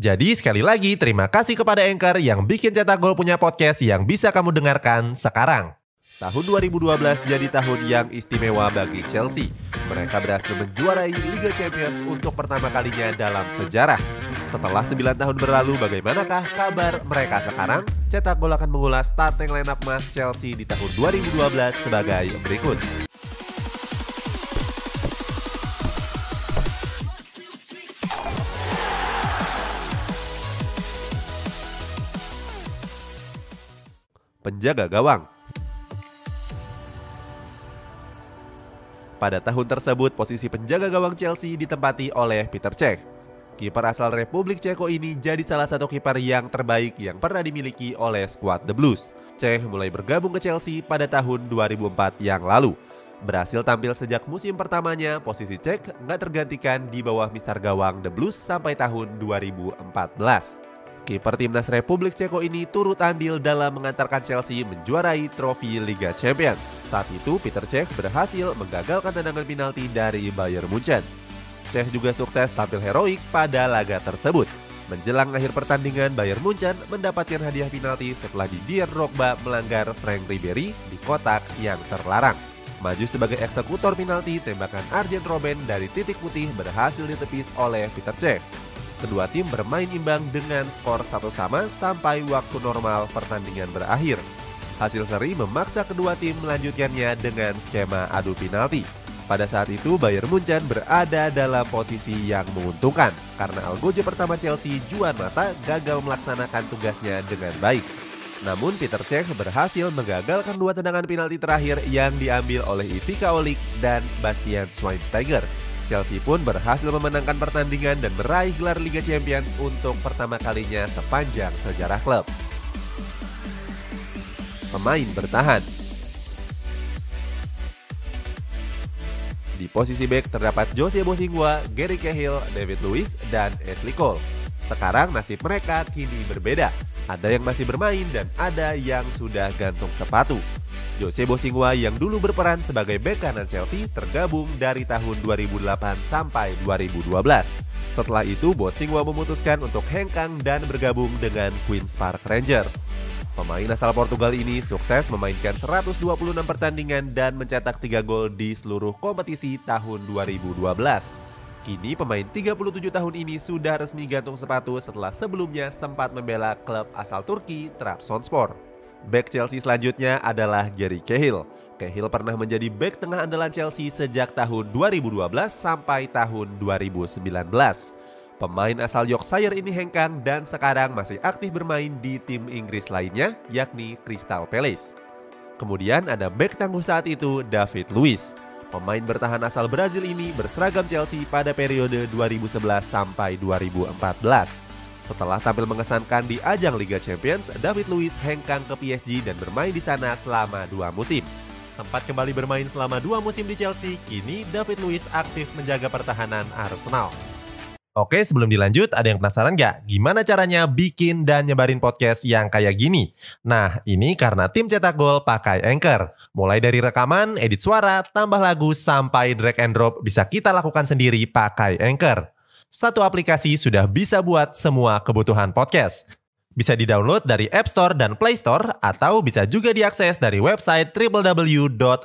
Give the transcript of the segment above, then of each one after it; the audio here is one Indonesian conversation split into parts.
Jadi sekali lagi terima kasih kepada Anchor yang bikin Cetak Gol punya podcast yang bisa kamu dengarkan sekarang. Tahun 2012 jadi tahun yang istimewa bagi Chelsea. Mereka berhasil menjuarai Liga Champions untuk pertama kalinya dalam sejarah. Setelah 9 tahun berlalu, bagaimanakah kabar mereka sekarang? Cetak Gol akan mengulas starting lineup Mas Chelsea di tahun 2012 sebagai berikut. Penjaga gawang Pada tahun tersebut, posisi penjaga gawang Chelsea ditempati oleh Peter Cech. Kiper asal Republik Ceko ini jadi salah satu kiper yang terbaik yang pernah dimiliki oleh skuad The Blues. Cech mulai bergabung ke Chelsea pada tahun 2004 yang lalu. Berhasil tampil sejak musim pertamanya, posisi Cech nggak tergantikan di bawah Mister Gawang The Blues sampai tahun 2014. Kiper timnas Republik Ceko ini turut andil dalam mengantarkan Chelsea menjuarai trofi Liga Champions. Saat itu Peter Cech berhasil menggagalkan tendangan penalti dari Bayern Munchen. Cech juga sukses tampil heroik pada laga tersebut. Menjelang akhir pertandingan, Bayern Munchen mendapatkan hadiah penalti setelah Didier Drogba melanggar Frank Ribery di kotak yang terlarang. Maju sebagai eksekutor penalti, tembakan Arjen Robben dari titik putih berhasil ditepis oleh Peter Cech. Kedua tim bermain imbang dengan skor satu sama sampai waktu normal pertandingan berakhir. Hasil seri memaksa kedua tim melanjutkannya dengan skema adu penalti. Pada saat itu Bayern Munchen berada dalam posisi yang menguntungkan karena algojo pertama Chelsea Juan Mata gagal melaksanakan tugasnya dengan baik. Namun Peter Cech berhasil menggagalkan dua tendangan penalti terakhir yang diambil oleh Ivica Olik dan Bastian Schweinsteiger Chelsea pun berhasil memenangkan pertandingan dan meraih gelar Liga Champions untuk pertama kalinya sepanjang sejarah klub. Pemain bertahan Di posisi back terdapat Jose Bosingwa, Gary Cahill, David Luiz, dan Ashley Cole. Sekarang nasib mereka kini berbeda. Ada yang masih bermain dan ada yang sudah gantung sepatu. Jose Bosingwa yang dulu berperan sebagai bek kanan Chelsea tergabung dari tahun 2008 sampai 2012. Setelah itu, Bosingwa memutuskan untuk hengkang dan bergabung dengan Queen's Park Rangers. Pemain asal Portugal ini sukses memainkan 126 pertandingan dan mencetak 3 gol di seluruh kompetisi tahun 2012. Kini pemain 37 tahun ini sudah resmi gantung sepatu setelah sebelumnya sempat membela klub asal Turki Trabzonspor. Back Chelsea selanjutnya adalah Gary Cahill. Cahill pernah menjadi back tengah andalan Chelsea sejak tahun 2012 sampai tahun 2019. Pemain asal Yorkshire ini hengkang dan sekarang masih aktif bermain di tim Inggris lainnya yakni Crystal Palace. Kemudian ada back tangguh saat itu David Luiz. Pemain bertahan asal Brazil ini berseragam Chelsea pada periode 2011 sampai 2014. Setelah tampil mengesankan di ajang Liga Champions, David Luiz hengkang ke PSG dan bermain di sana selama dua musim. Sempat kembali bermain selama dua musim di Chelsea, kini David Luiz aktif menjaga pertahanan Arsenal. Oke, sebelum dilanjut, ada yang penasaran nggak? Gimana caranya bikin dan nyebarin podcast yang kayak gini? Nah, ini karena tim cetak gol pakai Anchor. Mulai dari rekaman, edit suara, tambah lagu, sampai drag and drop bisa kita lakukan sendiri pakai Anchor satu aplikasi sudah bisa buat semua kebutuhan podcast. Bisa di-download dari App Store dan Play Store atau bisa juga diakses dari website www.anchor.fm.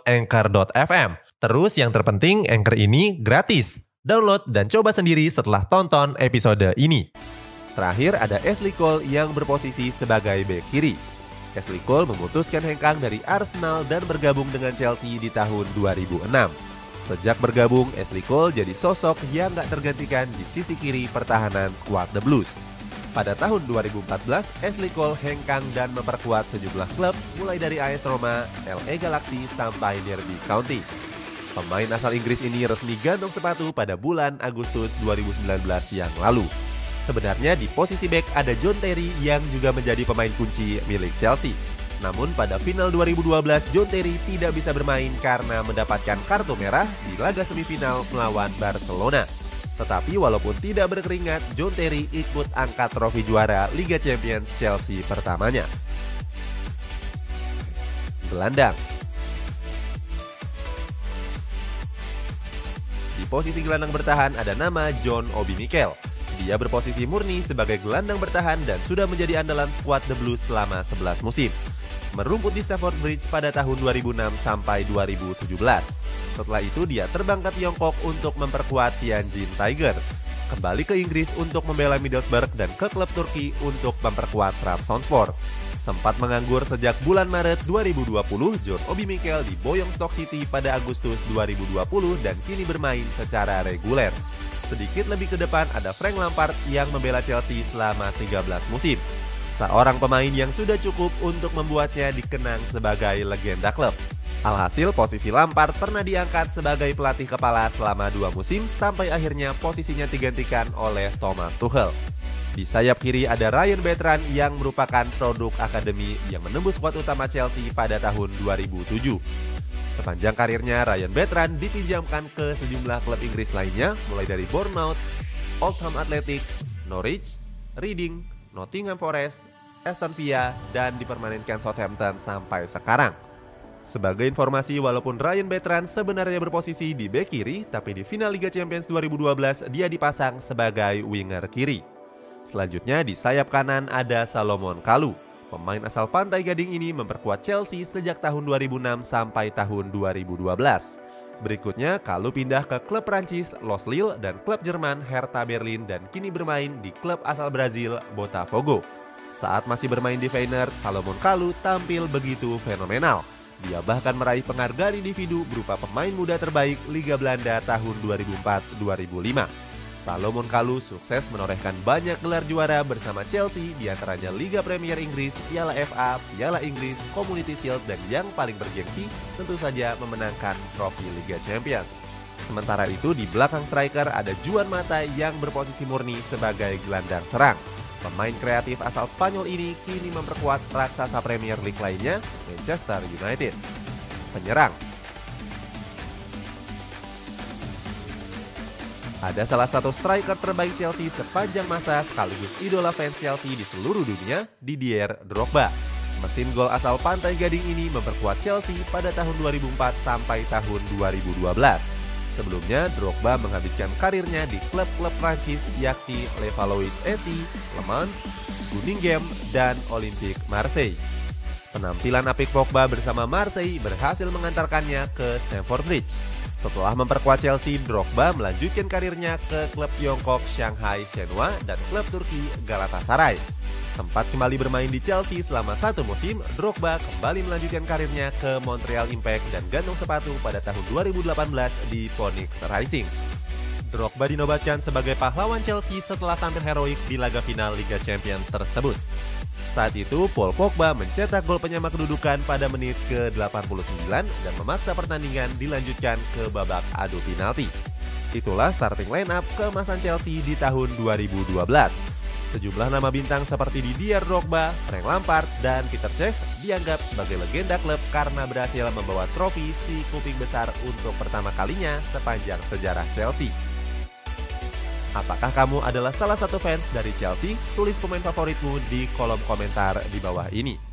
Terus yang terpenting Anchor ini gratis. Download dan coba sendiri setelah tonton episode ini. Terakhir ada Ashley Cole yang berposisi sebagai bek kiri. Ashley Cole memutuskan hengkang dari Arsenal dan bergabung dengan Chelsea di tahun 2006. Sejak bergabung, Ashley Cole jadi sosok yang gak tergantikan di sisi kiri pertahanan skuad The Blues. Pada tahun 2014, Ashley Cole hengkang dan memperkuat sejumlah klub mulai dari AS Roma, LA Galaxy, sampai Derby County. Pemain asal Inggris ini resmi gantung sepatu pada bulan Agustus 2019 yang lalu. Sebenarnya di posisi back ada John Terry yang juga menjadi pemain kunci milik Chelsea. Namun pada final 2012, John Terry tidak bisa bermain karena mendapatkan kartu merah di laga semifinal melawan Barcelona. Tetapi walaupun tidak berkeringat, John Terry ikut angkat trofi juara Liga Champions Chelsea pertamanya. Gelandang Di posisi gelandang bertahan ada nama John Obi Mikel. Dia berposisi murni sebagai gelandang bertahan dan sudah menjadi andalan skuad The Blues selama 11 musim merumput di Stafford Bridge pada tahun 2006 sampai 2017. Setelah itu dia terbang ke Tiongkok untuk memperkuat Tianjin Tiger. Kembali ke Inggris untuk membela Middlesbrough dan ke klub Turki untuk memperkuat Trabzonspor. Sempat menganggur sejak bulan Maret 2020, John Obi Mikel diboyong Stock City pada Agustus 2020 dan kini bermain secara reguler. Sedikit lebih ke depan ada Frank Lampard yang membela Chelsea selama 13 musim. Seorang pemain yang sudah cukup untuk membuatnya dikenang sebagai legenda klub. Alhasil posisi Lampard pernah diangkat sebagai pelatih kepala selama dua musim sampai akhirnya posisinya digantikan oleh Thomas Tuchel. Di sayap kiri ada Ryan Bertrand yang merupakan produk akademi yang menembus skuad utama Chelsea pada tahun 2007. Sepanjang karirnya, Ryan Bertrand dipinjamkan ke sejumlah klub Inggris lainnya, mulai dari Bournemouth, Oldham Athletic, Norwich, Reading, Nottingham Forest, Aston Villa, dan dipermanenkan Southampton sampai sekarang. Sebagai informasi, walaupun Ryan Bertrand sebenarnya berposisi di bek kiri, tapi di final Liga Champions 2012 dia dipasang sebagai winger kiri. Selanjutnya di sayap kanan ada Salomon Kalu. Pemain asal Pantai Gading ini memperkuat Chelsea sejak tahun 2006 sampai tahun 2012. Berikutnya, Kalu pindah ke klub Prancis Los Lille dan klub Jerman Hertha Berlin dan kini bermain di klub asal Brazil Botafogo. Saat masih bermain di Feyenoord, Salomon Kalu tampil begitu fenomenal. Dia bahkan meraih penghargaan individu berupa pemain muda terbaik Liga Belanda tahun 2004-2005. Salomon Kalu sukses menorehkan banyak gelar juara bersama Chelsea di antaranya Liga Premier Inggris, Piala FA, Piala Inggris, Community Shield, dan yang paling bergengsi tentu saja memenangkan trofi Liga Champions. Sementara itu di belakang striker ada Juan Mata yang berposisi murni sebagai gelandang serang. Pemain kreatif asal Spanyol ini kini memperkuat raksasa Premier League lainnya, Manchester United. Penyerang Ada salah satu striker terbaik Chelsea sepanjang masa sekaligus idola fans Chelsea di seluruh dunia, Didier Drogba. Mesin gol asal Pantai Gading ini memperkuat Chelsea pada tahun 2004 sampai tahun 2012. Sebelumnya, Drogba menghabiskan karirnya di klub-klub Prancis yakni Levallois SC, Le Mans, dan Olympique Marseille. Penampilan apik Pogba bersama Marseille berhasil mengantarkannya ke Stamford Bridge. Setelah memperkuat Chelsea, Drogba melanjutkan karirnya ke klub Tiongkok Shanghai Shenhua dan klub Turki Galatasaray. Sempat kembali bermain di Chelsea selama satu musim, Drogba kembali melanjutkan karirnya ke Montreal Impact dan gantung sepatu pada tahun 2018 di Phoenix Rising. Drogba dinobatkan sebagai pahlawan Chelsea setelah tampil heroik di laga final Liga Champions tersebut. Saat itu, Paul Pogba mencetak gol penyama kedudukan pada menit ke-89 dan memaksa pertandingan dilanjutkan ke babak adu penalti. Itulah starting line up kemasan Chelsea di tahun 2012. Sejumlah nama bintang seperti Didier Drogba, Frank Lampard, dan Peter Cech dianggap sebagai legenda klub karena berhasil membawa trofi si kuping besar untuk pertama kalinya sepanjang sejarah Chelsea. Apakah kamu adalah salah satu fans dari Chelsea? Tulis komen favoritmu di kolom komentar di bawah ini.